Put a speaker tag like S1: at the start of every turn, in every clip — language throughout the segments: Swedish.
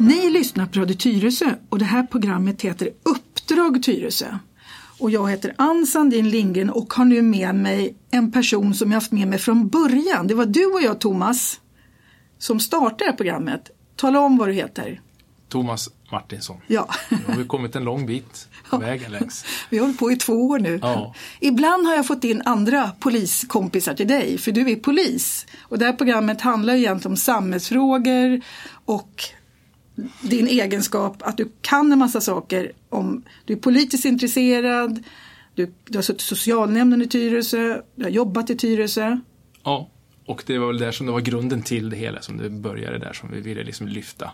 S1: Ni lyssnar på Radio Tyresö och det här programmet heter Uppdrag Tyresö. Och jag heter Ann Sandin Lindgren och har nu med mig en person som jag haft med mig från början. Det var du och jag Thomas som startade det här programmet. Tala om vad du heter.
S2: Thomas Martinsson.
S1: Ja.
S2: Nu har vi kommit en lång bit på vägen längs.
S1: Vi har hållit på i två år nu.
S2: Ja.
S1: Ibland har jag fått in andra poliskompisar till dig, för du är polis. Och det här programmet handlar egentligen om samhällsfrågor och din egenskap att du kan en massa saker. om Du är politiskt intresserad, du, du har suttit i socialnämnden i Tyresö, du har jobbat i Tyresö.
S2: Ja, och det var väl där som det var grunden till det hela, som det började där, som vi ville liksom lyfta.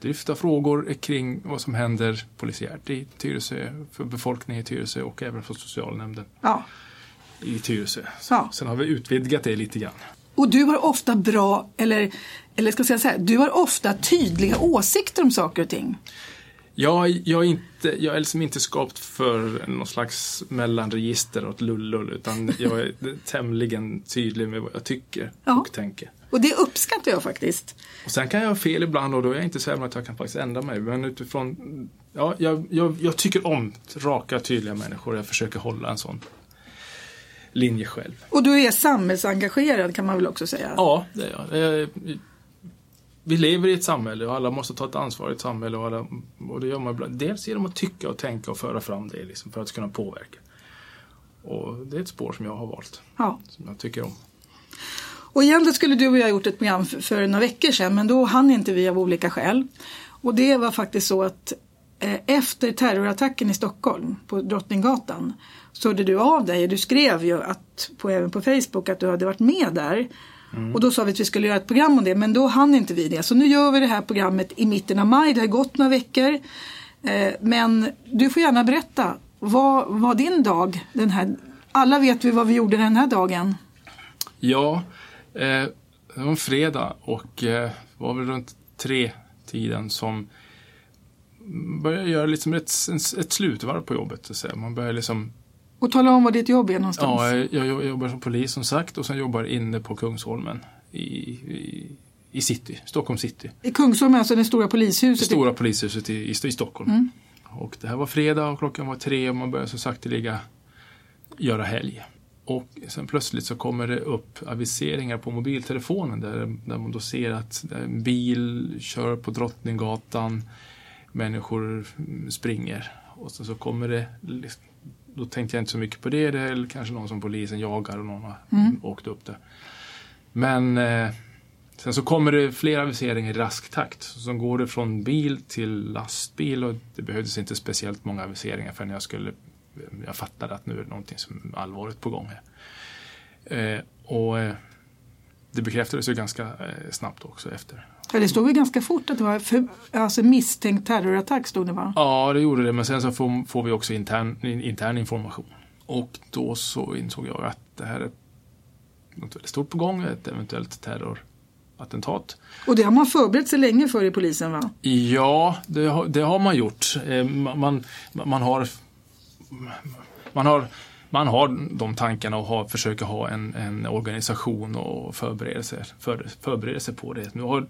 S2: Lyfta frågor kring vad som händer polisiärt i Tyresö, för befolkningen i Tyresö och även för socialnämnden
S1: Ja.
S2: i Tyresö.
S1: Ja.
S2: Sen har vi utvidgat det lite grann.
S1: Och du har ofta bra, eller, eller ska jag säga så här, du har ofta tydliga åsikter om saker och ting.
S2: Jag, jag, är inte, jag är liksom inte skapt för någon slags mellanregister åt lullull utan jag är tämligen tydlig med vad jag tycker
S1: Ja.
S2: och tänker.
S1: Och det uppskattar jag faktiskt.
S2: Och sen kan jag ha fel ibland och då är jag inte säker på att jag kan faktiskt ändra mig. Men utifrån, ja, jag, jag, jag tycker om raka, tydliga människor och jag försöker hålla en sån linje själv.
S1: Och du är samhällsengagerad kan man väl också säga.
S2: Ja, det är jag. Vi lever i ett samhälle och alla måste ta ett ansvar i ett samhälle och, alla, och det gör man ibland. Dels genom att tycka och tänka och föra fram det liksom, för att kunna påverka. Och det är ett spår som jag har valt,
S1: Ja.
S2: som jag tycker om.
S1: Och egentligen skulle du och jag ha gjort ett program för, för några veckor sedan men då hann inte vi av olika skäl. Och det var faktiskt så att eh, efter terrorattacken i Stockholm på Drottninggatan hörde du av dig och du skrev ju att, på, även på Facebook att du hade varit med där. Och då sa vi att vi skulle göra ett program om det men då hann inte vi det. Så nu gör vi det här programmet i mitten av maj, det har gått några veckor. Eh, men du får gärna berätta, vad var din dag den här? Alla vet vi vad vi gjorde den här dagen.
S2: Ja, eh, det var en fredag och eh, var väl runt tre tiden som började göra liksom ett, ett slutvarv på jobbet. Så att säga. Man börjar liksom,
S1: Och tala om var ditt jobb är någonstans.
S2: ja, jag, jobbar som polis som sagt och sen jobbar inne på Kungsholmen i, i, i city, Stockholm city.
S1: I Kungsholmen, alltså det stora polishuset.
S2: Stora polishuset i, i, i Stockholm. Och det här var fredag och klockan var tre och man började så sakteliga göra helg. Och sen plötsligt så kommer det upp aviseringar på mobiltelefonen där, där man då ser att en bil kör på Drottninggatan, människor mm, springer. Och så, så kommer det, då tänkte jag inte så mycket på det, det är kanske någon som polisen jagar och någon har åkt upp där. Men eh, sen så kommer det flera aviseringar i rask takt. Så går det från bil till lastbil och det behövdes inte speciellt många aviseringar förrän jag skulle jag fattade att nu är det någonting som är allvarligt på gång här. Eh, och eh, det bekräftades ju ganska eh, snabbt också efter.
S1: För det stod ju ganska fort att det var för, alltså misstänkt terrorattack stod det va?
S2: Ja, det gjorde det, men sen så får, får vi också intern, in- intern information. Och då så insåg jag att det här är något väldigt stort på gång, ett eventuellt terrorattentat.
S1: Och det har man förberett sig länge för i polisen va?
S2: Ja, det har, det har man gjort. Eh, Man, man, man har man har man har de tankarna och har, försöker ha en, en organisation och förbereda sig, för, förbereda sig på det. Nu har,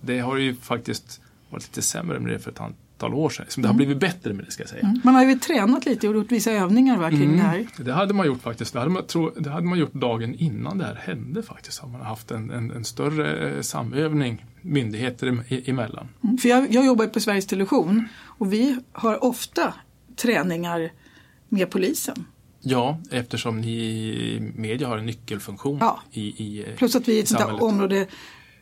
S2: det har ju faktiskt varit lite sämre med det för ett antal år sedan. Så det har blivit bättre med det ska jag säga.
S1: Man har ju tränat lite och gjort vissa övningar va, kring det här.
S2: Det hade man gjort faktiskt. Det hade man, tro, det hade man gjort dagen innan det här hände faktiskt. Har man haft en, en, en större eh, samövning myndigheter em- emellan.
S1: Mm. För jag, jag jobbar på Sveriges Television och vi har ofta träningar med polisen.
S2: Ja, eftersom ni media har en nyckelfunktion
S1: Ja.
S2: i, i eh,
S1: Plus att vi är ett sånt område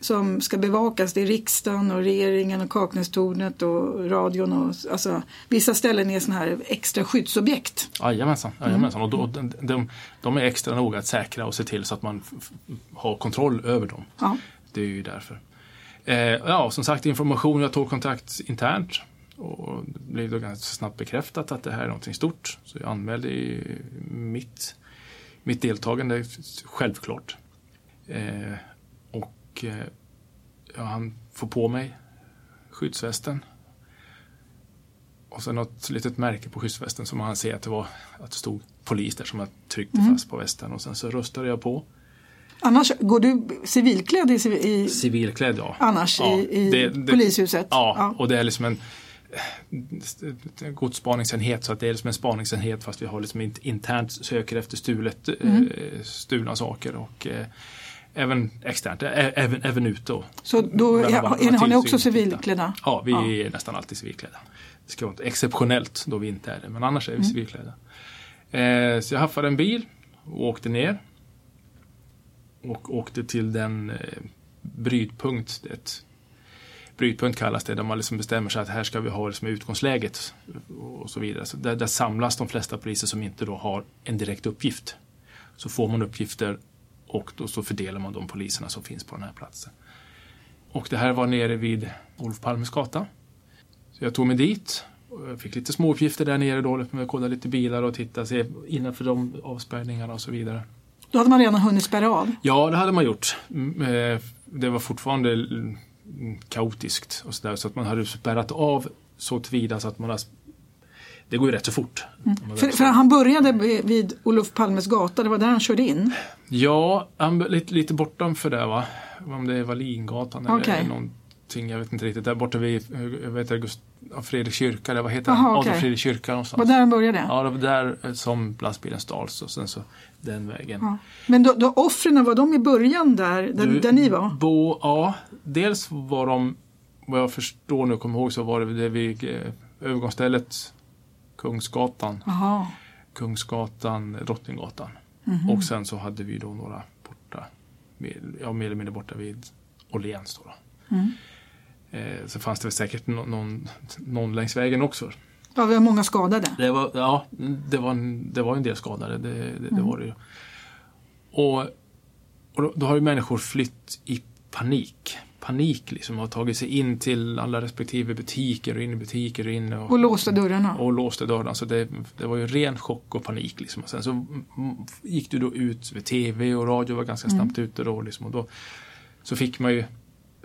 S1: som ska bevakas. Det är riksdagen och regeringen och Kaknästornet och radion. Och, alltså, vissa ställen är såna här extra skyddsobjekt.
S2: Jajamensan, jajamensan.
S1: Mm.
S2: och då, de, de, är extra noga att säkra och se till så att man har kontroll över dem.
S1: Ja.
S2: Det är ju därför. Eh, ja, som sagt information. Jag tog kontakt internt och det blev då ganska snabbt bekräftat att det här är någonting stort. Så jag anmälde mitt, mitt deltagande självklart. Eh, och eh, jag hann få på mig skyddsvästen. Och sen något litet märke på skyddsvästen som man ser att det var att det stod polis där som jag tryckte fast på västen och sen så röstade jag på.
S1: Annars, går du civilklädd i, i
S2: Civilklädd, ja.
S1: annars
S2: Ja,
S1: i, i
S2: det- det-
S1: polishuset?
S2: Ja, och det är liksom en godsspaningsenhet så att det är liksom en spaningsenhet fast vi har liksom inte internt söker efter stulet,
S1: Mm.
S2: eh, stulna saker och eh, även externt, även, även ute.
S1: Så då ja, har ni också civilklädda?
S2: Ja, vi
S1: Ja.
S2: är nästan alltid civilklädda. Det ska vara exceptionellt då vi inte är det, men annars är
S1: Mm.
S2: vi civilklädda. Eh, så jag haffade en bil och åkte ner. Och åkte till den eh, brytpunkt, ett brytpunkt kallas det, där man liksom bestämmer sig att här ska vi ha det som är utgångsläget och så vidare. Så där, där samlas de flesta poliser som inte då har en direkt uppgift. Så får man uppgifter och då så fördelar man de poliserna som finns på den här platsen. Och det här var nere vid Olof Palmes gata. Så jag tog mig dit. och jag fick lite små uppgifter där nere då. med att kolla lite bilar och titta se innanför de avspärrningarna och så vidare.
S1: Då hade man redan hunnit spärra av?
S2: Ja, det hade man gjort. Mm, eh, Det var fortfarande kaotiskt och så där, så att man hade spärrat av så tillvida så att man har det går ju rätt så fort. Man
S1: För, för han började vid- Olof Palmes gata, det var där han körde in?
S2: Ja, han- lite, lite bortanför där va. Om det är Wallingatan
S1: Okej.
S2: eller någonting, jag vet inte riktigt. Där borta vid jag vet, August, ja, Fredrik kyrka, eller vad heter
S1: Jaha,
S2: han?
S1: okej.
S2: Adolf Fredrik kyrka någonstans.
S1: var där han började?
S2: Ja, det var där eh, som lastbilen stals och sen så den vägen.
S1: Ja. Men då, då offren, var de i början där, där,
S2: Du,
S1: där ni var?
S2: Bo, ja, dels var de, vad jag förstår nu och kommer ihåg så var det det vid eh, övergångsstället Kungsgatan,
S1: Jaha.
S2: Kungsgatan, Drottninggatan.
S1: Mhm.
S2: Och sen så hade vi då några borta, ja, mer eller mindre borta vid Åhléns.
S1: Mm.
S2: Eh, så fanns det väl säkert nå- någon, någon längs vägen också.
S1: Ja, vi har många skadade.
S2: Det var, ja, det var, en, det var en del skadade, det, det, det
S1: Mm.
S2: var det ju. Och, och då, då har ju människor flytt i panik. Panik liksom, har tagit sig in till alla respektive butiker och in i butiker och in och,
S1: Och låste dörrarna.
S2: och låste dörrarna. Så det, det var ju ren chock och panik. Liksom. Och sen så mm, gick du då ut med tv och radio var ganska
S1: Mm.
S2: snabbt ute då. Liksom. Och då så fick man ju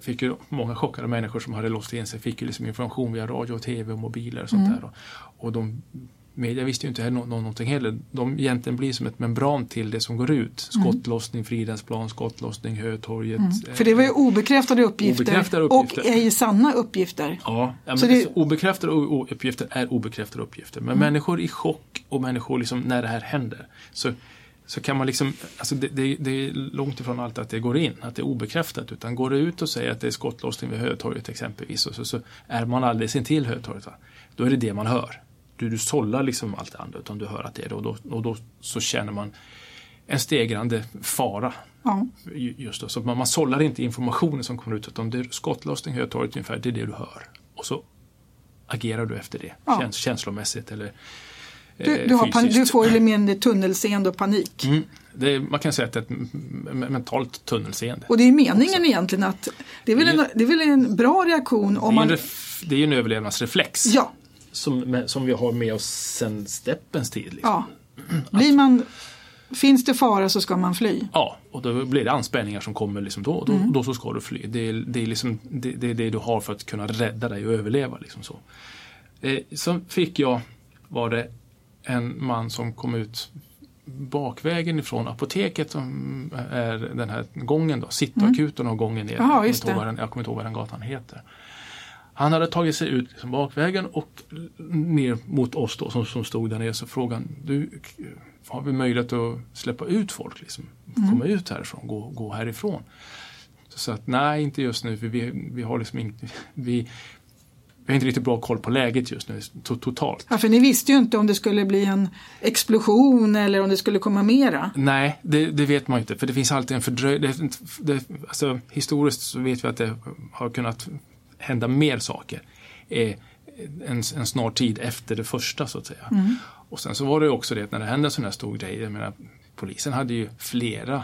S2: fick ju många chockade människor som hade låst in sig fick ju liksom information via radio och tv och mobiler och sånt
S1: Mm.
S2: där. Och, och de, media visste ju inte heller nå- nå- någonting heller. De egentligen blir som ett membran till det som går ut. Skottlossning, Fridhemsplan, skottlossning, Hötorget.
S1: Mm.
S2: eh,
S1: För det var ju obekräftade uppgifter,
S2: Obekräftade uppgifter.
S1: och ej sanna uppgifter.
S2: Ja, ja men
S1: det-
S2: alltså, obekräftade uppgifter är obekräftade uppgifter. Men människor i chock och människor liksom när det här händer så, så kan man liksom, alltså det, det, det är långt ifrån allt att det går in, att det är obekräftat. Utan går det ut och säger att det är skottlossning vid Hötorget exempelvis och så, så är man alldeles intill Hötorget, va? då är det det man hör. Du, du sållar liksom allt det andra utan du hör att det är det och då, och då så känner man en stegrande fara
S1: Ja.
S2: Ju- Just då. Så man, man sållar inte informationen som kommer ut utan det är skottlossning, Hötorget ungefär, det är det du hör. Och så agerar du efter det,
S1: Ja.
S2: käns känslomässigt eller
S1: Du,
S2: eh,
S1: du, pan- du får ju mindre tunnelseende och panik.
S2: Mm. Är, man kan säga att det är ett mentalt tunnelseende.
S1: Och det är meningen egentligen att det är, väl en, det är väl en bra reaktion om
S2: det,
S1: man...
S2: ref, det är ju en överlevnadsreflex
S1: Ja,
S2: som, som vi har med oss sedan steppens tid. Liksom.
S1: ja. Blir man, finns det fara så ska man fly.
S2: Ja, och då blir det anspänningar som kommer liksom då. Då,
S1: Mm.
S2: då så ska du fly. Det är det, är liksom, det, det det du har för att kunna rädda dig och överleva. Liksom så. Eh, så fick jag, var det en man som kom ut bakvägen ifrån apoteket som är den här gången då, Cityakuten och gången ner.
S1: Mm. Jaha,
S2: Jag kommer den- Jag kommer inte ihåg vad den gatan heter. Han hade tagit sig ut liksom bakvägen och ner mot oss då som, som stod där nere så frågade han, du, har vi möjlighet att släppa ut folk? Liksom? Komma ut härifrån, gå, gå härifrån? Så jag att nej, inte just nu, för vi, vi har liksom inte, vi, vi har inte riktigt bra koll på läget just nu, to, totalt.
S1: Ja, för ni visste ju inte om det skulle bli en explosion eller om det skulle komma mera.
S2: Nej, det, det vet man inte, för det finns alltid en fördröjning. Alltså, historiskt så vet vi att det har kunnat hända mer saker eh, en, en snar tid efter det första så att säga.
S1: Mm.
S2: Och sen så var det ju också det att när det hände en sån här stor grej, jag menar, polisen hade ju flera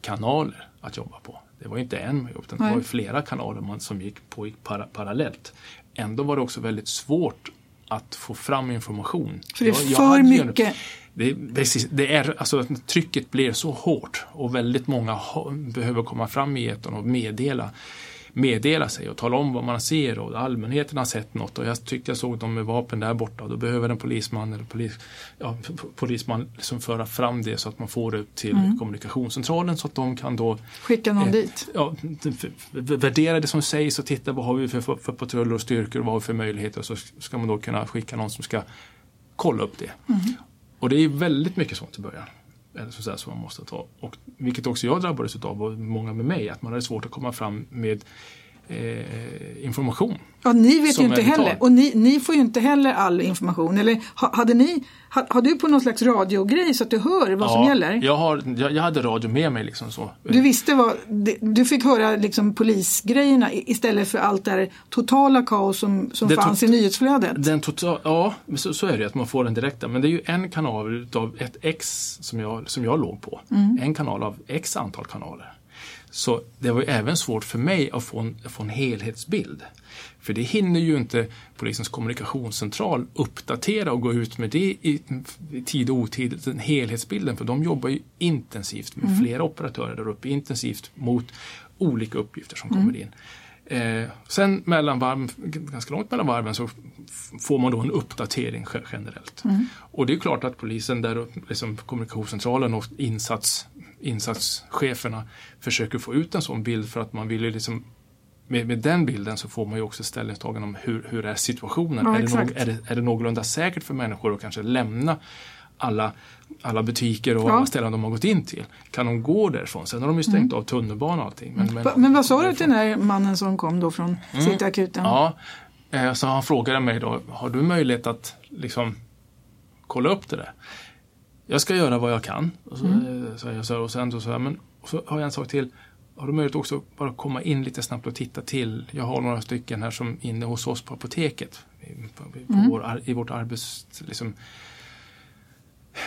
S2: kanaler att jobba på. Det var ju inte en utan det var ju flera kanaler man, som gick på para, parallellt. Ändå var det också väldigt svårt att få fram information.
S1: För det är
S2: Jag- jag
S1: för
S2: en-
S1: mycket.
S2: det, precis, det är, alltså, trycket blir så hårt och väldigt många behöver komma fram i etern och meddela. Meddela sig och tala om vad man ser och allmänheten har sett något och jag tyckte jag såg dem med vapen där borta och då behöver en polisman eller polis, ja, polisman liksom föra fram det så att man får det till mm. kommunikationscentralen så att de kan då
S1: skicka någon eh, dit.
S2: Ja, värdera det som sägs och titta vad har vi för, för, för patruller och styrkor och vad har vi för möjligheter och så ska man då kunna skicka någon som ska kolla upp det. Mm. Och det är väldigt mycket sånt i början. Eller så säga, som man måste ta. Och, vilket också jag drabbades av och många med mig, att man hade svårt att komma fram med eh, information.
S1: Ja, ni vet ju inte heller och ni, ni, får ju inte heller all information. Eller hade ni, ha, har du på någon slags radiogrej så att du hör vad
S2: ja,
S1: som gäller?
S2: Jag, har, jag, jag, hade radio med mig. Liksom så.
S1: Du visste vad, du fick höra liksom polisgrejerna istället för allt det här totala kaos som, som fanns i nyhetsflödet?
S2: Den total, ja, så, så, är det att man får den direkta. Men det är ju en kanal av ett X som jag, som jag låg på. Mm. En kanal av X antal kanaler. Så det var ju även svårt för mig att få en, få en helhetsbild. För det hinner ju inte polisens kommunikationscentral uppdatera och gå ut med det i tid och otid, den helhetsbilden. För de jobbar ju intensivt med mm. flera operatörer där uppe, intensivt mot olika uppgifter som mm. kommer in. Eh, sen mellan varv, ganska långt mellan varven så får man då en uppdatering generellt. Mm. Och det är klart att polisen, där, liksom kommunikationscentralen och insats insatscheferna försöker få ut en sån bild för att man vill ju liksom med, med den bilden så får man ju också ställningstagande om hur, hur är situationen. Ja, är, det nog, är, det, är det någorlunda säkert för människor att kanske lämna alla, alla butiker och ja. alla ställen de har gått in till. Kan de gå därifrån? Sen har de ju stängt mm. av tunnelbanan och allting.
S1: Men, men, men vad sa du till den här mannen som kom då från mm. Cityakuten?
S2: Ja, eh, så han frågade mig då, har du möjlighet att liksom kolla upp det där? Jag ska göra vad jag kan. Och, så, mm. så, så, och sen så, så, men, och så har jag en sak till. Har du möjlighet också bara komma in lite snabbt och titta till? Jag har några stycken här som inne hos oss på apoteket. På, på mm. vår, I vårt arbets... Liksom,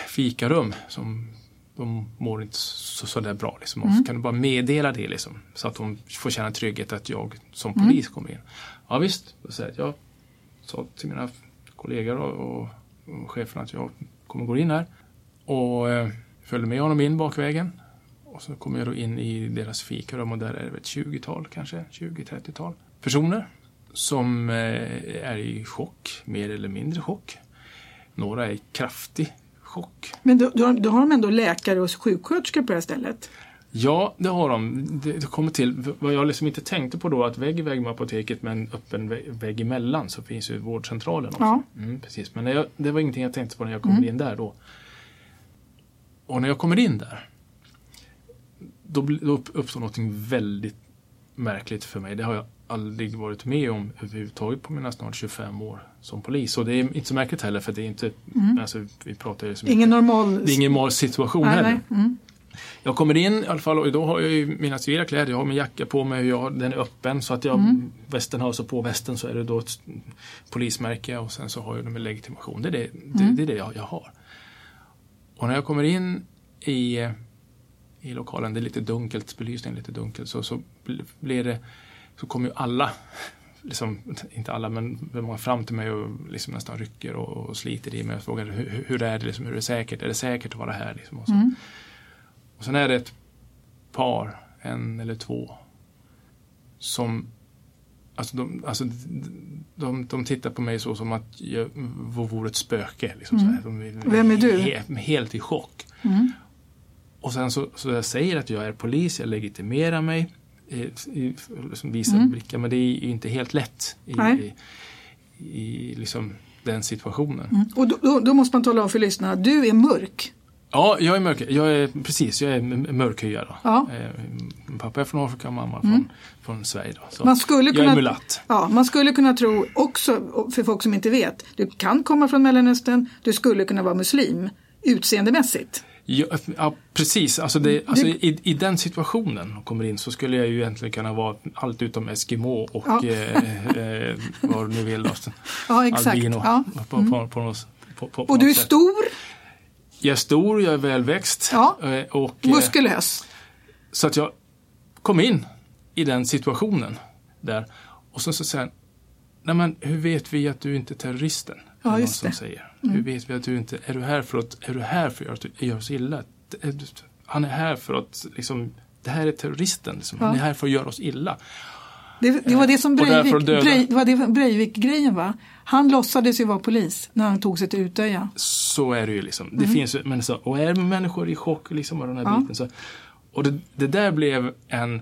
S2: fikarum som de mår inte så, så där bra. Liksom. Mm. kan du bara meddela det liksom, så att de får känna trygghet att jag som mm. polis kommer in. Ja visst, så jag sa till mina kollegor och, och, och cheferna att jag kommer gå in här. Och eh, följde med honom in bakvägen. Och så kom jag då in i deras fikarum och där är det ett 20-tal kanske, 20-30-tal personer som eh, är i chock, mer eller mindre chock. Några är i kraftig chock.
S1: Men då, då, då har de ändå läkare och sjuksköterskor på det här stället?
S2: Ja, det har de. Det, kommer till, vad jag liksom inte tänkte på då, att vägg i vägg med apoteket med en öppen vägg emellan så finns ju vårdcentralen också. Ja. Mm, precis. Men jag, det var ingenting jag tänkte på när jag kom mm. in där då. Och när jag kommer in där, då, då uppstår något väldigt märkligt för mig. Det har jag aldrig varit med om överhuvudtaget på mina snart 25 år som polis. Och det är inte så märkligt heller för det är inte, mm. alltså, vi pratar ju så
S1: mycket, ingen normal,
S2: det är ingen normal situation nej, heller. Nej. Mm. Jag kommer in i alla fall och då har jag ju mina civila kläder, jag har min jacka på mig jag, den är öppen så att jag, mm. västen har så på västen så är det då ett polismärke och sen så har jag med legitimation. Det är det, det, mm. det, är det jag, jag har. Och när jag kommer in i, i lokalen, det är lite dunkelt, belysningen är lite dunkel, så, så blir det, så kommer ju alla, liksom, inte alla men många fram till mig och liksom nästan rycker och, och sliter i mig och frågar hur, hur är det, liksom, hur är det säkert, är det säkert att vara här? Liksom, och, så. Mm. och sen är det ett par, en eller två, som Alltså de, alltså de, de tittar på mig så som att jag vore ett spöke. Liksom mm.
S1: de, Vem är du?
S2: Helt, helt i chock. Mm. Och sen så, så jag säger att jag är polis, jag legitimerar mig, i, liksom visar mm. blickar, men det är ju inte helt lätt i, i, i liksom den situationen. Mm.
S1: Och då, då, måste man tala om för lyssnarna, du är mörk.
S2: Ja, jag är mörk. Jag är, precis, jag är mörkhyad. Ja. Eh, pappa är från Afrika och mamma mm. från, från Sverige. Då. Så
S1: man skulle
S2: jag är mulatt.
S1: Ja, man skulle kunna tro också, för folk som inte vet, du kan komma från Mellanöstern, du skulle kunna vara muslim utseendemässigt.
S2: Ja, ja, precis. Alltså, det, alltså i, i, den situationen kommer in så skulle jag ju egentligen kunna vara allt utom Eskimo och ja. eh, eh, vad du nu vill. Då.
S1: Ja, exakt. Albino. Ja.
S2: Mm. på, på, på,
S1: och du är stor?
S2: Jag är stor, jag är välväxt.
S1: Ja. Eh, och, eh, Muskulös.
S2: Så att jag kom in i den situationen där. Och så, så säger han, Nej, men hur vet vi att du inte är terroristen?
S1: Ja, just det.
S2: Säger. Mm. Hur vet vi att du inte är du här för att, är du här för att göra oss illa? Han är här för att liksom, det här är terroristen, liksom. ja. han är här för att göra oss illa.
S1: Det, det var det som
S2: därför
S1: Breivik, det var Breivik-grejen? Han låtsades ju vara polis när han tog sig till Utöja.
S2: Så är det ju liksom. Det finns ju, men så, och är människor i chock liksom och den här
S1: Mm. Ja.
S2: biten så. Och det, det där blev en,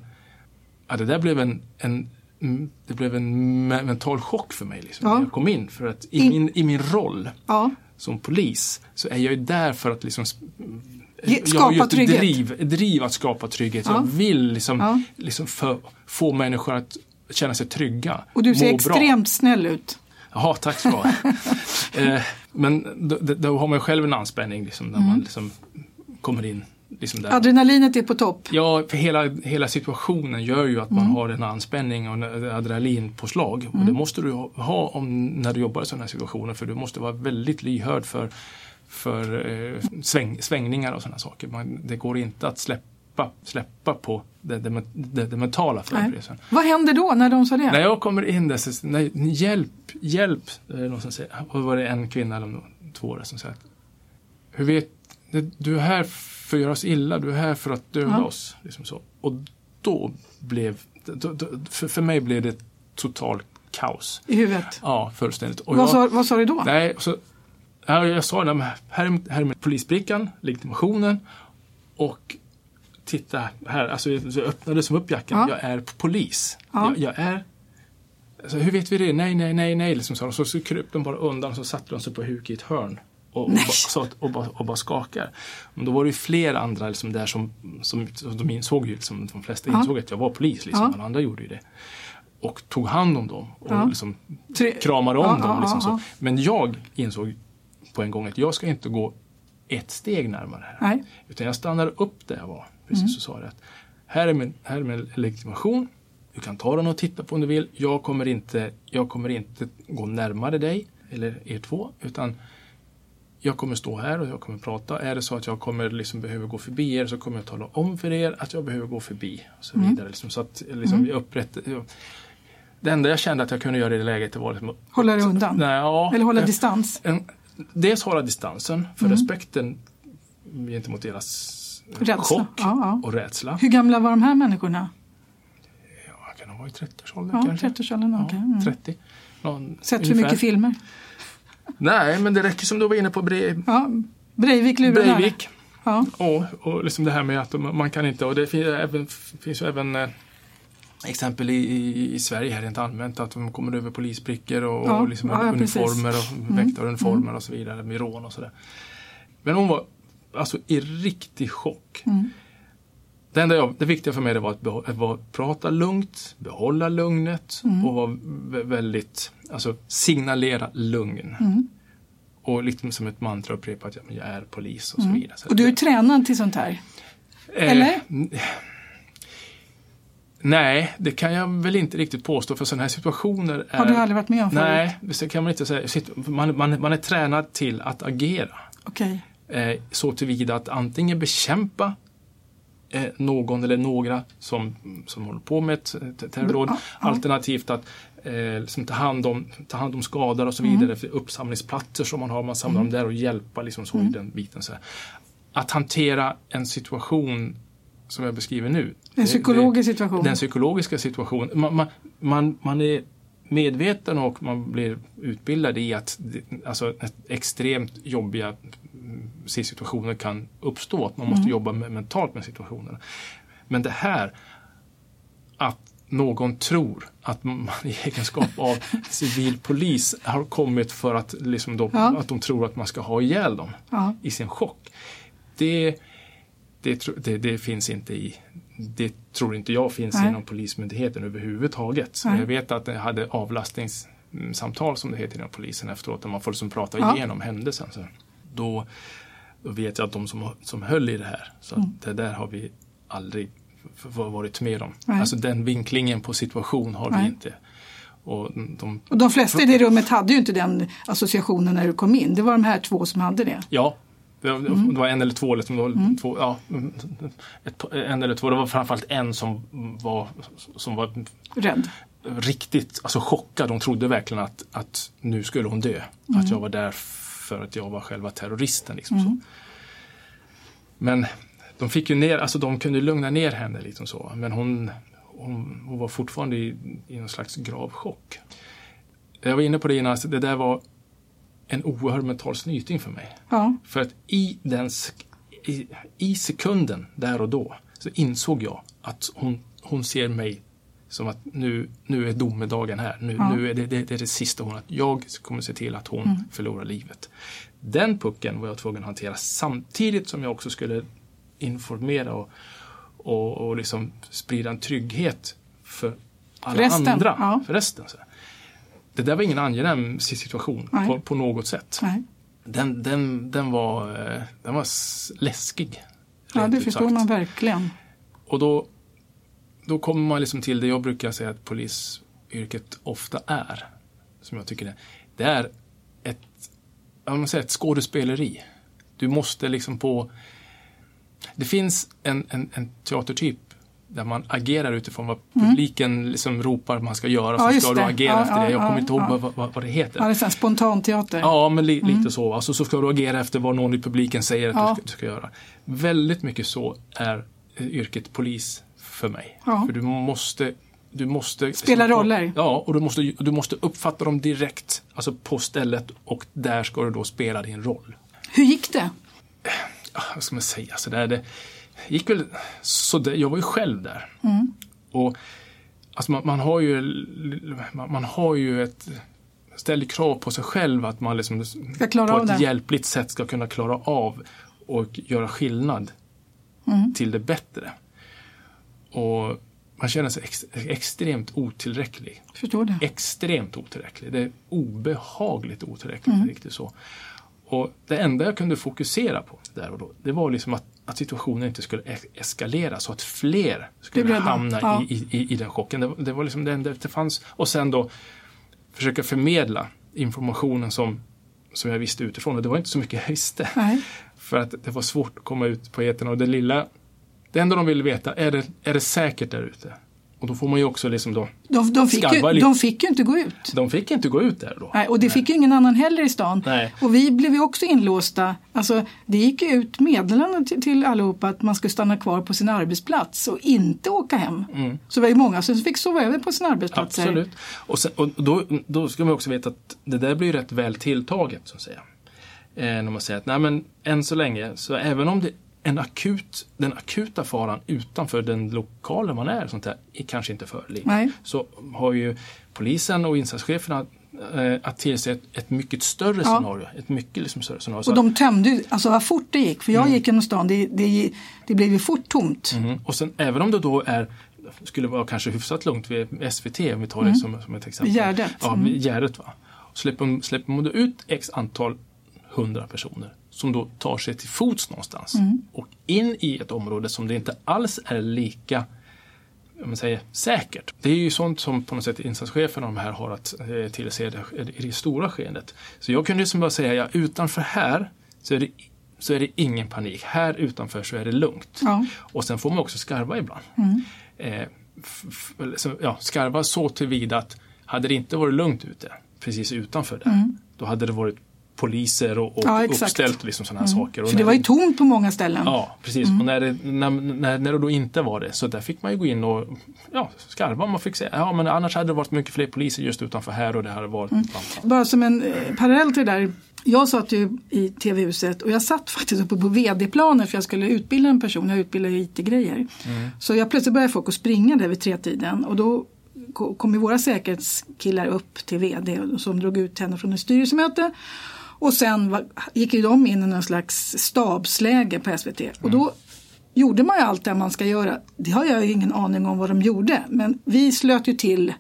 S2: ja det där blev en, en mm, det blev en me- mental chock för mig liksom,
S1: Ja.
S2: när jag kom in. För att i,
S1: In-
S2: min, i min roll
S1: Ja,
S2: som polis så är jag ju där för att liksom
S1: Ge-
S2: jag har ju
S1: skapa
S2: ett
S1: trygghet.
S2: driv, driv att skapa trygghet.
S1: Ja.
S2: Jag vill liksom, liksom för, få människor att känna sig trygga.
S1: och du ser
S2: må bra.
S1: extremt snäll ut.
S2: Jaha, tack ha. eh, men då, då- har man själv en anspänning liksom, när
S1: Mm.
S2: man liksom kommer in. Liksom där.
S1: Adrenalinet är på topp.
S2: Ja, för hela, hela situationen gör ju att man
S1: Mm.
S2: har en anspänning och en adrenalinpåslag. Och det måste du ha- ha om, när du jobbar i sådana här situationer för du måste vara väldigt lyhörd för, för eh, sväng, svängningar och sådana saker. Man, det går inte att släppa, släppa på det, det, det, det mentala förberedelsen.
S1: Vad händer då när de sa det?
S2: När jag kommer in där så nej, hjälp, hjälp, är det någon som säger. Och var det en kvinna eller två som säger att, hur vet du är här för att göra oss illa, du är här för att döda
S1: Ja.
S2: oss. Liksom så. Och då blev, då, då, för, för mig blev det total kaos.
S1: I huvudet.
S2: Ja, fullständigt. Och
S1: Vad,
S2: jag-
S1: sa, vad sa du då?
S2: Nej, så, ja, jag sa här, är- här är polisbrickan, legitimationen och titta här, alltså så öppnade som upp jackan,
S1: Ja.
S2: jag är polis.
S1: Ja.
S2: Jag, jag är alltså, hur vet vi det? Nej, nej, nej, nej, liksom, sa de. Så, så kryp de bara undan och så satte de sig på huk i ett hörn. Och, och, bara, så, och, bara, och bara skakar. Men då var det ju fler andra liksom, där som, som, som de insåg ju, liksom, de flesta
S1: Ja.
S2: insåg att jag var polis. Liksom,
S1: Ja.
S2: Alla andra gjorde ju det. Och tog hand om dem och
S1: Ja.
S2: liksom, kramade om dem. Liksom så. Men jag insåg på en gång att jag ska inte gå ett steg närmare här.
S1: Nej.
S2: Utan jag stannar upp där jag var. Precis och sa det att här är, min, här är min legitimation. Du kan ta den och titta på om du vill. Jag kommer inte, jag kommer inte gå närmare dig eller er två. Utan jag kommer stå här och jag kommer prata. Är det så att jag kommer liksom behöver gå förbi er så kommer jag tala om för er att jag behöver gå förbi. Och så
S1: Mm.
S2: vidare. Liksom, så att liksom, jag upprätt, jag, det enda jag kände att jag kunde göra i det läget var liksom,
S1: Hålla dig undan?
S2: Nej, ja,
S1: Eller hålla
S2: eh,
S1: distans?
S2: en, dels hålla distansen för
S1: Mm.
S2: respekten gentemot deras
S1: Rädsla.
S2: chock
S1: Ja, ja.
S2: och rädsla.
S1: Hur gamla var de här människorna?
S2: Ja, jag kan ha varit i 30-årsåldern
S1: Ja,
S2: kanske.
S1: 30-årsåldern,
S2: Ja,
S1: okej. Mm.
S2: 30. Någon,
S1: Sett för
S2: ungefär.
S1: mycket filmer?
S2: Nej, men det räcker som du var inne på Bre
S1: Ja. Breivik lurar
S2: Breivik.
S1: Ja.
S2: Och, och liksom det här med att man kan inte, och det finns, även, finns även eh, exempel i, i, Sverige här rent allmänt att de kommer över polisbrickor och,
S1: Ja,
S2: och liksom
S1: ja,
S2: uniformer och väktaruniformer och så vidare med rån och sådär. Men hon var alltså i riktig chock.
S1: Mm.
S2: Det, enda jag, det viktiga för mig det var att, behå- att vara, prata lugnt, behålla lugnet
S1: Mm.
S2: och vara vä- väldigt, alltså signalera lugn.
S1: Mm.
S2: Och liksom som ett mantra upprepa att jag, jag är polis och så vidare. Så
S1: Mm. Och du är
S2: det-
S1: tränad till sånt här?
S2: Eh,
S1: Eller?
S2: Nej, det kan jag väl inte riktigt påstå för sådana här situationer är...
S1: Har du aldrig varit med om förut?
S2: Nej, det kan man inte säga. Man, man, man är tränad till att agera.
S1: Okej.
S2: Eh, så tillvida att antingen bekämpa eh, någon eller några som, som håller på med ett terrordåd. Alternativt att eh, liksom ta, hand om, ta hand om skador och så
S1: Mm.
S2: vidare. För uppsamlingsplatser som man har, man samlar dem där och hjälpa liksom så
S1: Mm.
S2: i den biten. Så här. Att hantera en situation som jag beskriver nu.
S1: En psykologisk situation?
S2: Den psykologiska situationen. Man, man, man, man är medveten och man blir utbildad i att alltså, ett extremt jobbiga mm, situationer kan uppstå. Att man måste
S1: Mm.
S2: jobba med, mentalt med situationerna. Men det här att någon tror att man i egenskap av civil polis har kommit för att, liksom de,
S1: Ja.
S2: att de tror att man ska ha ihjäl dem
S1: Ja.
S2: i sin chock. Det, det, det, det finns inte i det tror inte jag finns
S1: Nej.
S2: inom Polismyndigheten överhuvudtaget.
S1: Nej.
S2: Jag vet att jag hade avlastningssamtal som det heter inom polisen efteråt där man får liksom prata
S1: Ja.
S2: igenom händelsen. Så då, då vet jag att de som, som höll i det här, så att det där har vi aldrig varit med om.
S1: Nej.
S2: Alltså den vinklingen på situation har
S1: Nej.
S2: vi inte. Och de,
S1: Och de flesta i det rummet hade ju inte den associationen när du kom in. Det var de här två som hade det.
S2: Ja, det var,
S1: Mm.
S2: det var en eller två. Liksom, var två ja, ett, en eller två. Det var framförallt en som var, som var
S1: Rädd.
S2: riktigt alltså, chockad. Hon trodde verkligen att, att nu skulle hon dö.
S1: Mm.
S2: Att jag var där för att jag var själva terroristen. Liksom, så. Men de fick ju ner, alltså de kunde lugna ner henne liksom så. Men hon, hon, hon var fortfarande i, i någon slags gravchock. Jag var inne på det innan, alltså det där var en oerhörd mental snyting för mig.
S1: Ja.
S2: För att i, den, i, i sekunden, där och då, så insåg jag att hon, hon ser mig som att nu, nu är domedagen här. Nu,
S1: Ja.
S2: nu är det, det, det är det sista hon... Att jag kommer se till att hon förlorar livet. Den pucken var jag tvungen att hantera samtidigt som jag också skulle informera och, och, och liksom sprida en trygghet för alla
S1: resten,
S2: andra.
S1: ja.
S2: För resten. Så. Det där var ingen angenäm situation på, på något sätt.
S1: Nej.
S2: Den, den, den, var, eh, den var läskig.
S1: Ja, det förstår
S2: sagt.
S1: man verkligen.
S2: Och då, då kommer man liksom till det jag brukar säga att polisyrket ofta är. Som jag tycker det. Det är ett, man säger ett skådespeleri. Du måste liksom på... Det finns en, en, en teatertyp där man agerar utifrån vad publiken liksom ropar man ska göra.
S1: Mm. Ja,
S2: så ska du agera
S1: Ja,
S2: efter
S1: ja,
S2: det. Jag kommer inte ihåg vad, vad, vad det heter.
S1: Ja, det är spontanteater.
S2: Ja, men li, lite så. Alltså, så ska du agera efter vad någon i publiken säger att du, ska, du ska göra. Väldigt mycket så är eh, yrket polis för mig.
S1: Ja.
S2: För du måste du måste
S1: Spela roller.
S2: Ja, och du måste, du måste uppfatta dem direkt, alltså på stället och där ska du då spela din roll.
S1: Hur gick det?
S2: Ah, Vad ska man säga? Så där, det gick väl så där, Jag var ju själv där.
S1: Mm.
S2: Och alltså man, man har ju man, man har ju ett ställer krav på sig själv att man liksom på ett hjälpligt sätt ska kunna klara av och göra skillnad
S1: Mm.
S2: till det bättre. Och man känner sig ex, extremt otillräcklig.
S1: Förstår det.
S2: Extremt otillräcklig. Det är obehagligt otillräckligt.
S1: Mm.
S2: Riktigt så. Och det enda jag kunde fokusera på där och då, det var liksom att, att situationen inte skulle eskalera så att fler skulle hamna
S1: Ja.
S2: i, i, i den chocken. Det, var- det var liksom det enda det fanns. Och sen då försöka förmedla informationen som, som jag visste utifrån. Och det var inte så mycket jag visste.
S1: Nej.
S2: För att det var svårt att komma ut på etern och det lilla, det enda de ville veta, är det, är det säkert där ute? Och då får man ju också liksom då,
S1: De, de, fick ju, de fick ju inte gå ut.
S2: de fick inte gå ut där då.
S1: Nej, och det fick ju ingen annan heller i stan.
S2: Nej.
S1: Och vi blev ju också inlåsta. Alltså, det gick ju ut meddelanden till, till allihopa att man skulle stanna kvar på sin arbetsplats och inte åka hem. Så det var ju många som fick sova över på sina arbetsplatser.
S2: Mm. Absolut. Och, sen, och då, då ska man också veta att det där blir rätt väl tilltaget så att säga. Eh, när man säger att nej men än så länge, så även om det en akut, den akuta faran utanför den lokalen man är sånt där, är kanske inte föreligger. Så har ju polisen och insatscheferna eh, att tillse ett, ett mycket större
S1: Ja.
S2: scenario. Ett mycket liksom större scenario.
S1: Och de tömde alltså vad fort det gick. För
S2: Mm.
S1: jag gick genom stan, det, det, det blev ju fort tomt.
S2: Mhm. Och sen även om det då är skulle vara kanske hyfsat lugnt vid SVT om vi tar det som, som ett exempel.
S1: Gärdet.
S2: Ja,
S1: Mm.
S2: Gärdet. Va? Släpper, släpper man då ut x antal hundra personer som då tar sig till fots någonstans och in i ett område som det inte alls är lika om man säger, säkert. Det är ju sånt som på något sätt insatscheferna de här har att eh, tillse i det, det stora skeendet. Så jag kunde ju som bara säga, ja, utanför här så är, det, så är det ingen panik. Här utanför så är det lugnt.
S1: Ja.
S2: Och sen får man också skarva ibland. Eh, f- f- så, ja, skarva så tillvida att hade det inte varit lugnt ute, precis utanför där, då hade det varit poliser och, och
S1: Ja,
S2: uppställt liksom sådana här saker. Och
S1: För det var ju tomt på många ställen.
S2: Ja, precis. Och när det, när, när, när det då inte var det, så där fick man ju gå in och ja, skarva. Man fick säga, ja men annars hade det varit mycket fler poliser just utanför här och det hade varit
S1: Bara som en eh, parallell till det där. Jag satt ju i TV-huset och jag satt faktiskt uppe på VD-planen för jag skulle utbilda en person. Jag utbildar ju IT-grejer. Så jag plötsligt började folk att springa där vid tretiden och då ko- kom ju våra säkerhetskillar upp till VD och- som drog ut henne från ett styrelsemöte. Och sen var, gick ju de in i någon slags stabsläge på SVT. Och då gjorde man ju allt det man ska göra. Det har jag ju ingen aning om vad de gjorde. Men vi slöt ju till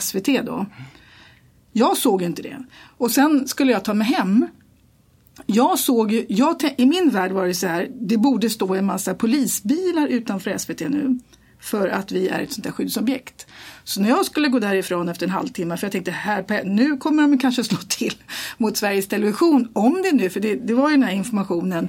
S1: SVT då. Jag såg inte det. Och sen skulle jag ta mig hem. Jag såg ju, jag, I min värld var det så här, det borde stå en massa polisbilar utanför SVT nu. För att vi är ett sånt där skyddsobjekt. Så när jag skulle gå därifrån efter en halvtimme, för jag tänkte här, nu kommer de kanske slå till mot Sveriges Television. Om det nu, för det, det var ju den här informationen.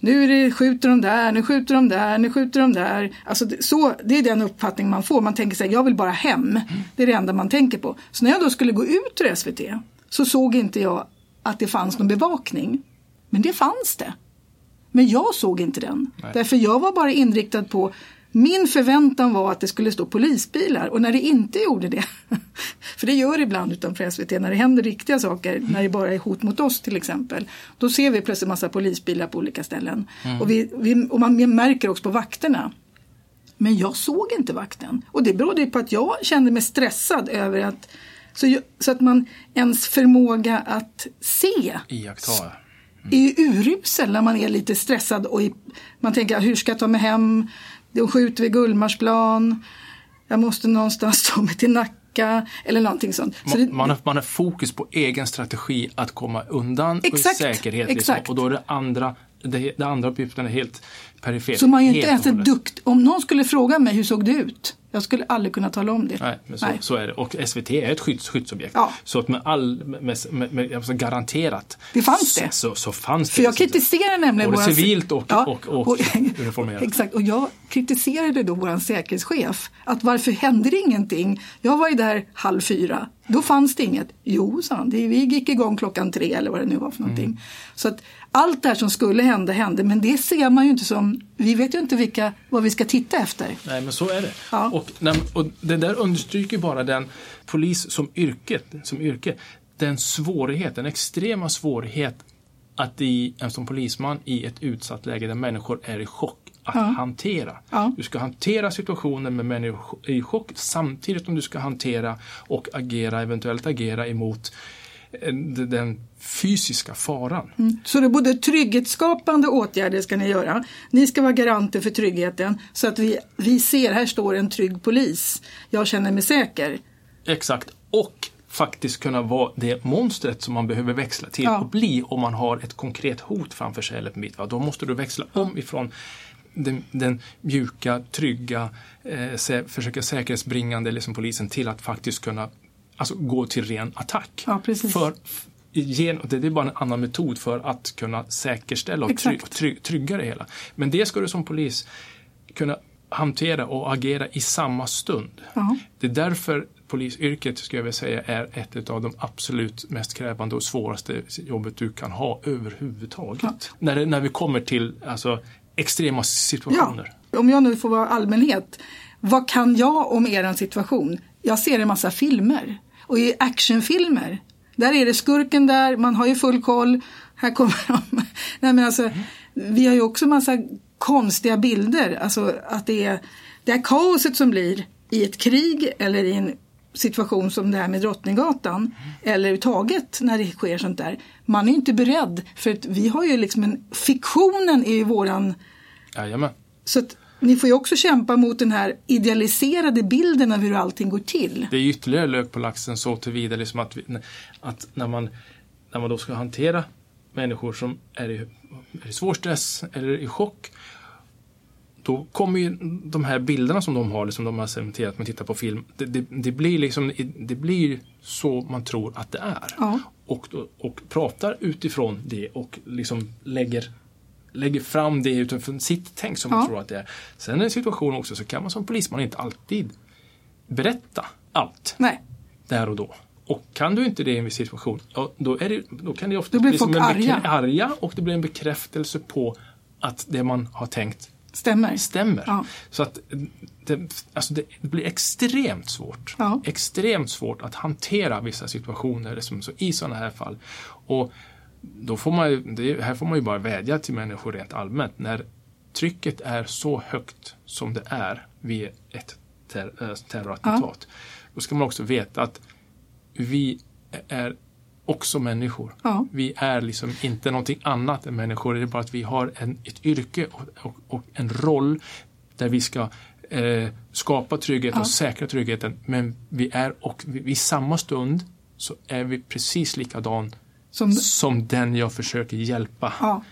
S1: Nu är det, skjuter de där, nu skjuter de där, nu skjuter de där. Alltså det, så, det är den uppfattning man får. Man tänker sig, jag vill bara hem. Det är det enda man tänker på. Så när jag då skulle gå ut ur SVT så såg inte jag att det fanns någon bevakning. Men det fanns det. Men jag såg inte den.
S2: Nej.
S1: Därför jag var bara inriktad på Min förväntan var att det skulle stå polisbilar och när det inte gjorde det, för det gör det ibland utanför SVT när det händer riktiga saker, när det bara är hot mot oss till exempel, då ser vi plötsligt massa polisbilar på olika ställen. Mm. Och, vi, vi, och man märker också på vakterna. Men jag såg inte vakten och det berodde på att jag kände mig stressad över att så, så att man ens förmåga att se
S2: Iaktta. Mm.
S1: är urusel när man är lite stressad och i, man tänker hur ska jag ta mig hem? De skjuter vid Gullmarsplan. Jag måste någonstans ta mig till Nacka eller någonting sånt.
S2: Så det, man, har, man har fokus på egen strategi att komma undan exakt, och säkerhet. Liksom. Och då är det andra, det, det andra uppgiften är helt perifert.
S1: Så man är inte ens en dukt. Om någon skulle fråga mig hur såg det ut? Jag skulle aldrig kunna tala om det.
S2: Nej, men så, Nej. så är det. Och SVT är ett skydds, skyddsobjekt. Ja. Så att med all, med, med, med, alltså garanterat.
S1: Det fanns det.
S2: Så, så fanns det.
S1: För jag kritiserar nämligen
S2: Både våra... civilt och, ja, och, och, och
S1: uniformerat. Exakt, och jag kritiserade då vår säkerhetschef. Att varför hände det ingenting? Jag var ju där halv fyra. Då fanns det inget. Jo, sa han. Vi gick igång klockan tre eller vad det nu var för någonting. Mm. Så att allt det här som skulle hända hände men det ser man ju inte som, vi vet ju inte vilka, vad vi ska titta efter.
S2: Nej men så är det. Ja. Och, och det där understryker bara den polis som yrke, som yrke, den svårighet, den extrema svårighet att i, som polisman i ett utsatt läge där människor är i chock att ja. hantera. Ja. Du ska hantera situationen med människor i chock samtidigt som du ska hantera och agera, eventuellt agera emot eh, den fysiska faran.
S1: Mm. Så det är både trygghetsskapande åtgärder ska ni göra. Ni ska vara garanter för tryggheten så att vi, vi ser, här står en trygg polis. Jag känner mig säker.
S2: Exakt. Och faktiskt kunna vara det monstret som man behöver växla till ja. och bli om man har ett konkret hot framför sig. Eller mitt, va? Då måste du växla om ifrån den, den mjuka, trygga, eh, sä, försöka säkerhetsbringande liksom polisen till att faktiskt kunna alltså, gå till ren attack.
S1: Ja,
S2: för, det är bara en annan metod för att kunna säkerställa och trygg, trygga det hela. Men det ska du som polis kunna hantera och agera i samma stund. Uh-huh. Det är därför polisyrket, skulle jag vilja säga, är ett av de absolut mest krävande och svåraste jobbet du kan ha överhuvudtaget. Ja. När, när vi kommer till alltså, extrema situationer.
S1: Ja. Om jag nu får vara allmänhet, vad kan jag om er situation? Jag ser en massa filmer och i actionfilmer där är det skurken där, man har ju full koll. Här kommer de. Nej, men alltså, vi har ju också massa konstiga bilder. Alltså att det är det här kaoset som blir i ett krig eller i en situation som det här med Drottninggatan eller överhuvudtaget när det sker sånt där. Man är inte beredd för att vi har ju liksom en, fiktionen är ju våran...
S2: Jajamän.
S1: Så att ni får ju också kämpa mot den här idealiserade bilden av hur allting går till.
S2: Det är ytterligare lök på laxen så tillvida liksom att, vi, att när, man, när man då ska hantera människor som är i, är i svår stress eller i chock då kommer ju de här bilderna som de har, liksom de har cementerat med att titta på film, det, det, det, blir liksom, det blir så man tror att det är. Ja. Och, och pratar utifrån det och liksom lägger lägger fram det utifrån sitt tänk som ja. man tror att det är. Sen är det en situation också så kan man som polisman inte alltid berätta allt
S1: Nej.
S2: där och då. Och kan du inte det i en viss situation, då, är det, då kan det ofta
S1: då bli som en arga.
S2: arga och det blir en bekräftelse på att det man har tänkt
S1: stämmer.
S2: stämmer. Ja. Så att det, alltså det, blir extremt svårt. Ja. Extremt svårt att hantera vissa situationer liksom, så i sådana här fall. Och då får man det, här får man ju bara vädja till människor rent allmänt. När trycket är så högt som det är vid ett ter, äh, terrorattentat. Ja. Då ska man också veta att vi är också människor. Ja. Vi är liksom inte någonting annat än människor. Det är bara att vi har en, ett yrke och, och, och en roll där vi ska eh, skapa trygghet ja. och säkra tryggheten. Men vi är och vid samma stund så är vi precis likadan som, som den jag försöker hjälpa ja.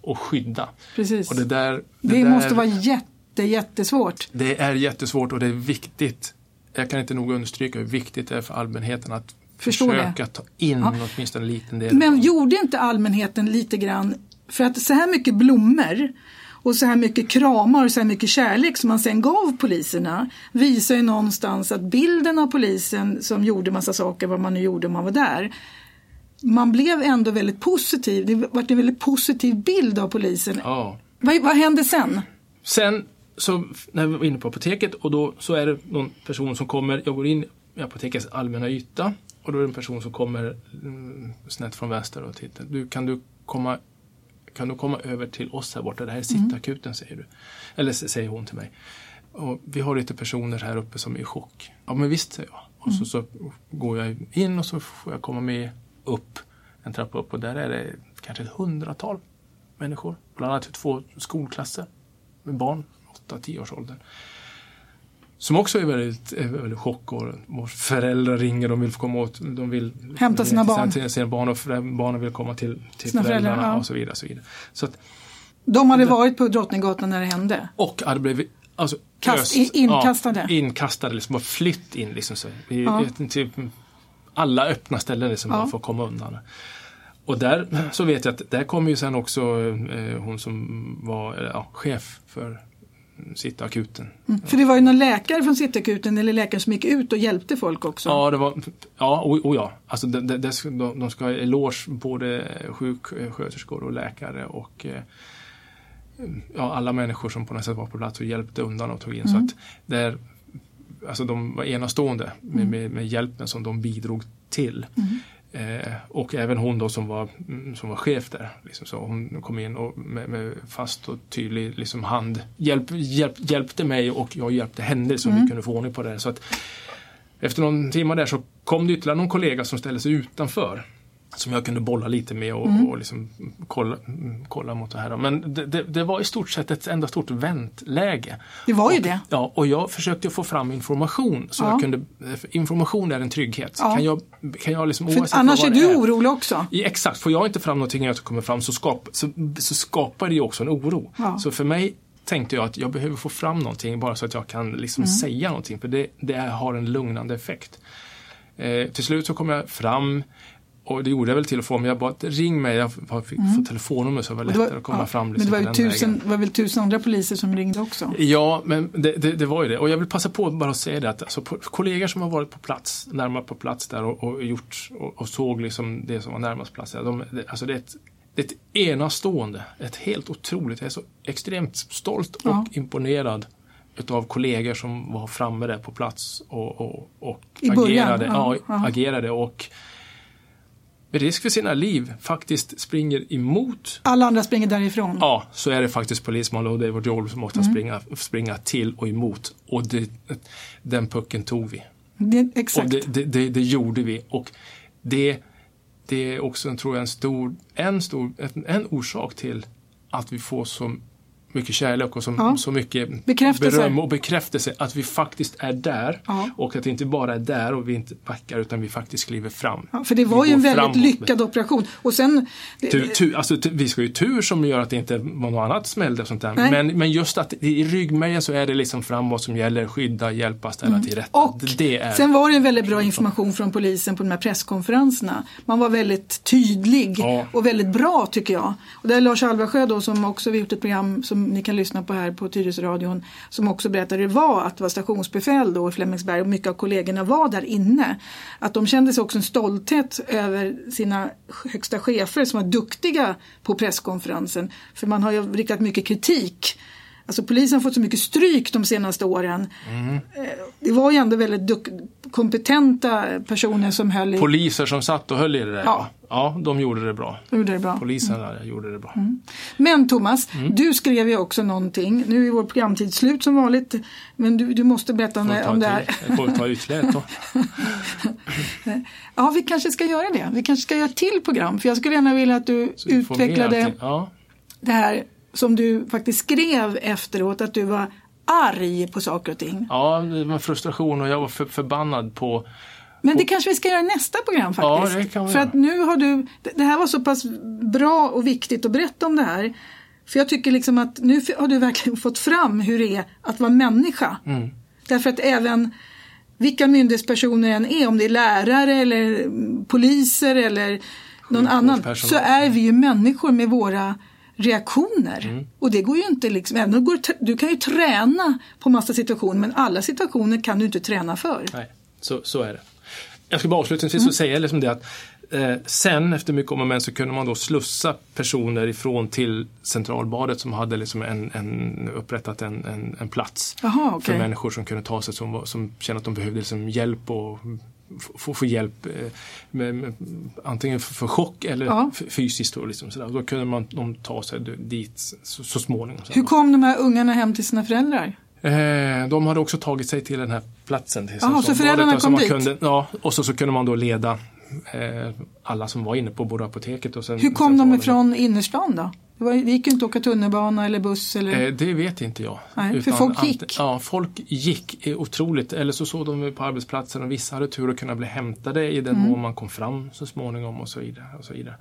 S2: och skydda.
S1: Precis.
S2: Och det där, det,
S1: det där, måste vara jätte, jättesvårt.
S2: Det är jättesvårt och det är viktigt. Jag kan inte nog understryka hur viktigt det är för allmänheten att Förstår försöka det. ta in ja. åtminstone en liten del.
S1: Men gjorde inte allmänheten lite grann, för att så här mycket blommor och så här mycket kramar och så här mycket kärlek som man sen gav poliserna visar ju någonstans att bilden av polisen som gjorde massa saker, vad man nu gjorde om man var där, man blev ändå väldigt positiv. Det var en väldigt positiv bild av polisen.
S2: Ja.
S1: Vad, vad hände sen?
S2: Sen så när vi var inne på apoteket och då så är det någon person som kommer, jag går in i apotekets allmänna yta och då är det en person som kommer mm, snett från vänster och tittar. Du, kan du komma kan du komma över till oss här borta? Det här är sittakuten säger du. Eller säger hon till mig. Och vi har lite personer här uppe som är i chock. Ja men visst säger jag. Och så, så går jag in och så får jag komma med upp en trappa upp och där är det kanske ett hundratal människor. Bland annat två skolklasser med barn, 8-10 års åldern. Som också är väldigt, är väldigt chock och våra föräldrar ringer, de vill komma åt, de vill
S1: Hämta sina barn.
S2: Sina barn och barnen vill komma till, till
S1: Sina
S2: föräldrarna
S1: föräldrar, ja.
S2: och så vidare. Så vidare. Så att,
S1: De hade varit på Drottninggatan när det hände.
S2: och hade blivit alltså,
S1: Kast-
S2: öst-
S1: in- inkastade.
S2: Ja, inkastade, liksom, bara flytt in. Liksom, så. I,
S1: Ja.
S2: typ, alla öppna ställen liksom,
S1: Ja.
S2: bara för att komma undan. Och där så vet jag att där kom ju sen också eh, hon som var ja, chef för Sitta akuten.
S1: För det var ju någon läkare från Cityakuten eller läkare som gick ut och hjälpte folk också.
S2: Ja, det var, ja, och, och ja. Alltså, ska- de, de ska ha eloge både sjuksköterskor och läkare och eh, ja, alla människor som på något sätt var på plats och hjälpte undan och tog in. Så att där, alltså de var enastående med, med, med hjälpen som de bidrog till. Eh, och även hon då som var, mm, som var chef där. Liksom så hon kom in och med, med fast och tydlig liksom hand hjälp, hjälp, hjälpte mig och jag hjälpte henne så vi kunde få ordning på det. Så att efter någon timme där så kom det ytterligare någon kollega som ställde sig utanför. Som jag kunde bolla lite med och, och liksom kolla, mm, kolla mot det här. Men det, det, det var i stort sett ett enda stort väntläge.
S1: Det var ju
S2: och,
S1: det.
S2: Ja, och jag försökte få fram information. Så
S1: Ja.
S2: jag kunde, för information är en trygghet.
S1: Ja.
S2: Kan jag, kan jag liksom,
S1: För annars är du orolig också.
S2: Ja, exakt, får jag inte fram någonting jag kommer fram så, skap, så, så skapar det ju också en oro.
S1: Ja.
S2: Så för mig tänkte jag att jag behöver få fram någonting bara så att jag kan liksom
S1: Mm.
S2: säga någonting för det, det har en lugnande effekt. Eh, till slut så kom jag fram och det gjorde jag väl till och från men jag bara att ring mig, jag fick få telefonnummer så det var
S1: Mm. Och det
S2: lättare att komma
S1: ja,
S2: fram.
S1: Men
S2: Liksom,
S1: det var,
S2: på
S1: ju tusen,
S2: vägen.
S1: var väl tusen andra poliser som ringde också.
S2: Ja, men det, det, det var ju det. Och jag vill passa på bara att säga det att alltså, kollegor som har varit på plats, närmare på plats där och, och gjort och, och såg liksom det som var närmast plats där. De, det, alltså det är ett, det är ett enastående, ett helt otroligt, jag är så extremt stolt och
S1: Ja.
S2: imponerad utav kollegor som var framme där på plats och, och, och agerade,
S1: ja,
S2: ja. agerade och med risk för sina liv faktiskt springer emot
S1: Alla andra springer därifrån.
S2: Ja, så är det faktiskt polisman och det är vårt jobb som måste
S1: Mm.
S2: springa, springa till och emot. Och det, den pucken tog vi.
S1: Det,
S2: Och
S1: exakt.
S2: det, det, det, det gjorde vi. Och det, det är också, tror jag, en stor, en, stor, en, en orsak till att vi får så mycket kärlek och så,
S1: Ja.
S2: så mycket
S1: Bekräftelse.
S2: beröm och bekräftelse att vi faktiskt är där.
S1: Ja.
S2: Och att vi inte bara är där och vi inte backar utan vi faktiskt kliver fram.
S1: Ja, för det
S2: Vi
S1: var ju en väldigt lyckad operation. Och sen,
S2: Tur, tur, alltså, vi ska ju tur som gör att det inte var något annat smällde och sånt där. Men, men just att i ryggmärgen så är det liksom framåt som gäller. Skydda, hjälpa, ställa till rätta.
S1: Mm. och
S2: det är,
S1: sen var det en väldigt bra information från polisen på de här presskonferenserna. Man var väldigt tydlig och väldigt bra tycker jag. Och det är Lars Alvarsjö då som också vi gjort ett program som ni kan lyssna på här på Tyresöradion som också berättade hur det var att vara stationsbefäl då i Flemingsberg och mycket av kollegorna var där inne. Att de kände sig också en stolthet över sina högsta chefer som var duktiga på presskonferensen. För man har ju riktat mycket kritik Alltså polisen har fått så mycket stryk de senaste åren.
S2: Mm.
S1: Eh, Det var ju ändå väldigt kompetenta personer som höll i,
S2: Poliser som satt och höll i det där.
S1: Ja.
S2: Ja, de gjorde det bra.
S1: gjorde det bra.
S2: Polisen där gjorde det bra.
S1: Men Thomas,
S2: Mm.
S1: du skrev ju också någonting. Nu är vår programtid slut som vanligt. Men du, du måste berätta om, det- om det här.
S2: Jag får ta ytterligare då.
S1: Ja, vi kanske ska göra det. Vi kanske ska göra ett till program. För jag skulle gärna vilja att du utvecklade.
S2: Ja.
S1: det här som du faktiskt skrev efteråt. Att du var arg på saker och ting.
S2: ja, det var frustration och jag var för, förbannad på
S1: Men det kanske vi ska göra i nästa program faktiskt.
S2: Ja, det kan vi
S1: För att nu har du, det- här var så pass bra och viktigt att berätta om det här. För jag tycker liksom att nu har du verkligen fått fram hur det är att vara människa.
S2: Mm.
S1: Därför att även vilka myndighetspersoner än är, om det är lärare eller poliser eller någon annan, så är vi ju människor med våra reaktioner.
S2: Mm.
S1: Och det går ju inte liksom, även går, du kan ju träna på massa situationer men alla situationer kan du inte träna för.
S2: Nej, så, så är det. Jag ska bara avslutningsvis
S1: Mm.
S2: säga liksom det att Eh, sen efter mycket om och men så kunde man då slussa personer ifrån till centralbadet som hade liksom en, en, upprättat en, en, en plats
S1: Jaha,
S2: för
S1: okej.
S2: människor som kunde ta sig, som, som kände att de behövde liksom hjälp och få, få hjälp eh, med, med, antingen för, för chock eller
S1: Ja.
S2: fysiskt. Då, liksom, sådär. Då kunde man de ta sig dit så, så småningom.
S1: Hur kom de här ungarna hem till sina föräldrar?
S2: Eh, de hade också tagit sig till den här platsen. Till
S1: Jaha, så föräldrarna kom dit?
S2: Kunde, ja, och så, så kunde man då leda alla som var inne på både apoteket och sen
S1: Hur kom de ifrån innerstan då? Det, var, det gick ju inte att åka tunnelbana eller buss eller...
S2: Eh, det vet inte jag.
S1: Nej, för folk gick.
S2: ante- Ja, folk gick eh, otroligt. Eller så såg de på arbetsplatsen och vissa hade tur att kunna bli hämtade i den
S1: Mm.
S2: mån man kom fram så småningom och så vidare. Och så vidare.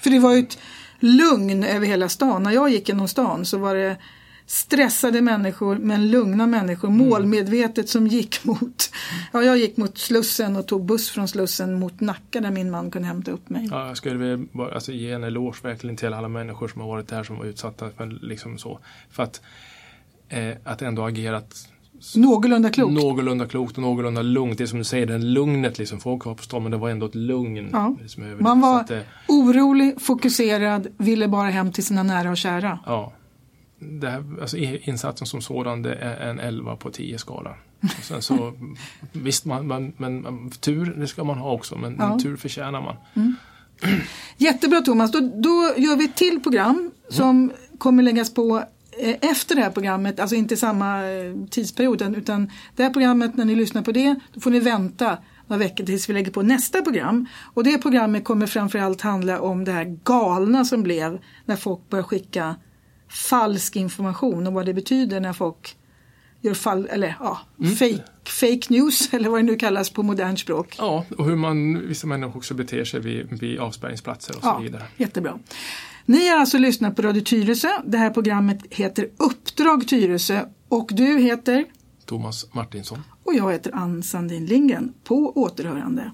S1: För det var ju ett lugn över hela stan. När jag gick genom stan så var det stressade människor men lugna människor,
S2: Mm.
S1: målmedvetet som gick mot, ja jag gick mot Slussen och tog buss från Slussen mot Nacka där min man kunde hämta upp mig.
S2: Ja, jag skulle vilja bara, alltså, ge en eloge verkligen till alla människor som har varit där som var utsatta för, liksom så, för att, eh, att ändå agerat
S1: Någorlunda klokt.
S2: någorlunda klokt och någorlunda lugnt. Det är som du säger, den lugnet liksom. Folk var på stan men det var ändå ett lugn.
S1: Ja.
S2: Liksom,
S1: Man
S2: det.
S1: Var
S2: att, eh,
S1: orolig, fokuserad, ville bara hem till sina nära och kära.
S2: Ja. Det här, alltså, insatsen som sådan det är en 11 på 10 skala. Och sen så, visst, man, man, men tur det ska man ha också men
S1: Ja.
S2: tur förtjänar man.
S1: Jättebra Thomas, då, då gör vi ett till program som kommer läggas på eh, efter det här programmet, alltså inte samma eh, tidsperiod utan- det här programmet när ni lyssnar på det, då får ni vänta några veckor tills vi lägger på nästa program. Och det programmet kommer framförallt handla om det här galna som blev när folk börjar skicka falsk information och vad det betyder när folk gör fall, eller ja, fake, fake news eller vad det nu kallas på modernt språk.
S2: Ja, och hur man, vissa människor också beter sig vid, vid avspärrningsplatser och så
S1: Ja,
S2: vidare.
S1: jättebra. Ni har alltså lyssnat på Radio Tyresö. Det här programmet heter Uppdrag Tyresö och du heter
S2: Thomas Martinsson.
S1: och jag heter Ann Sandin Lindgren. På återhörande.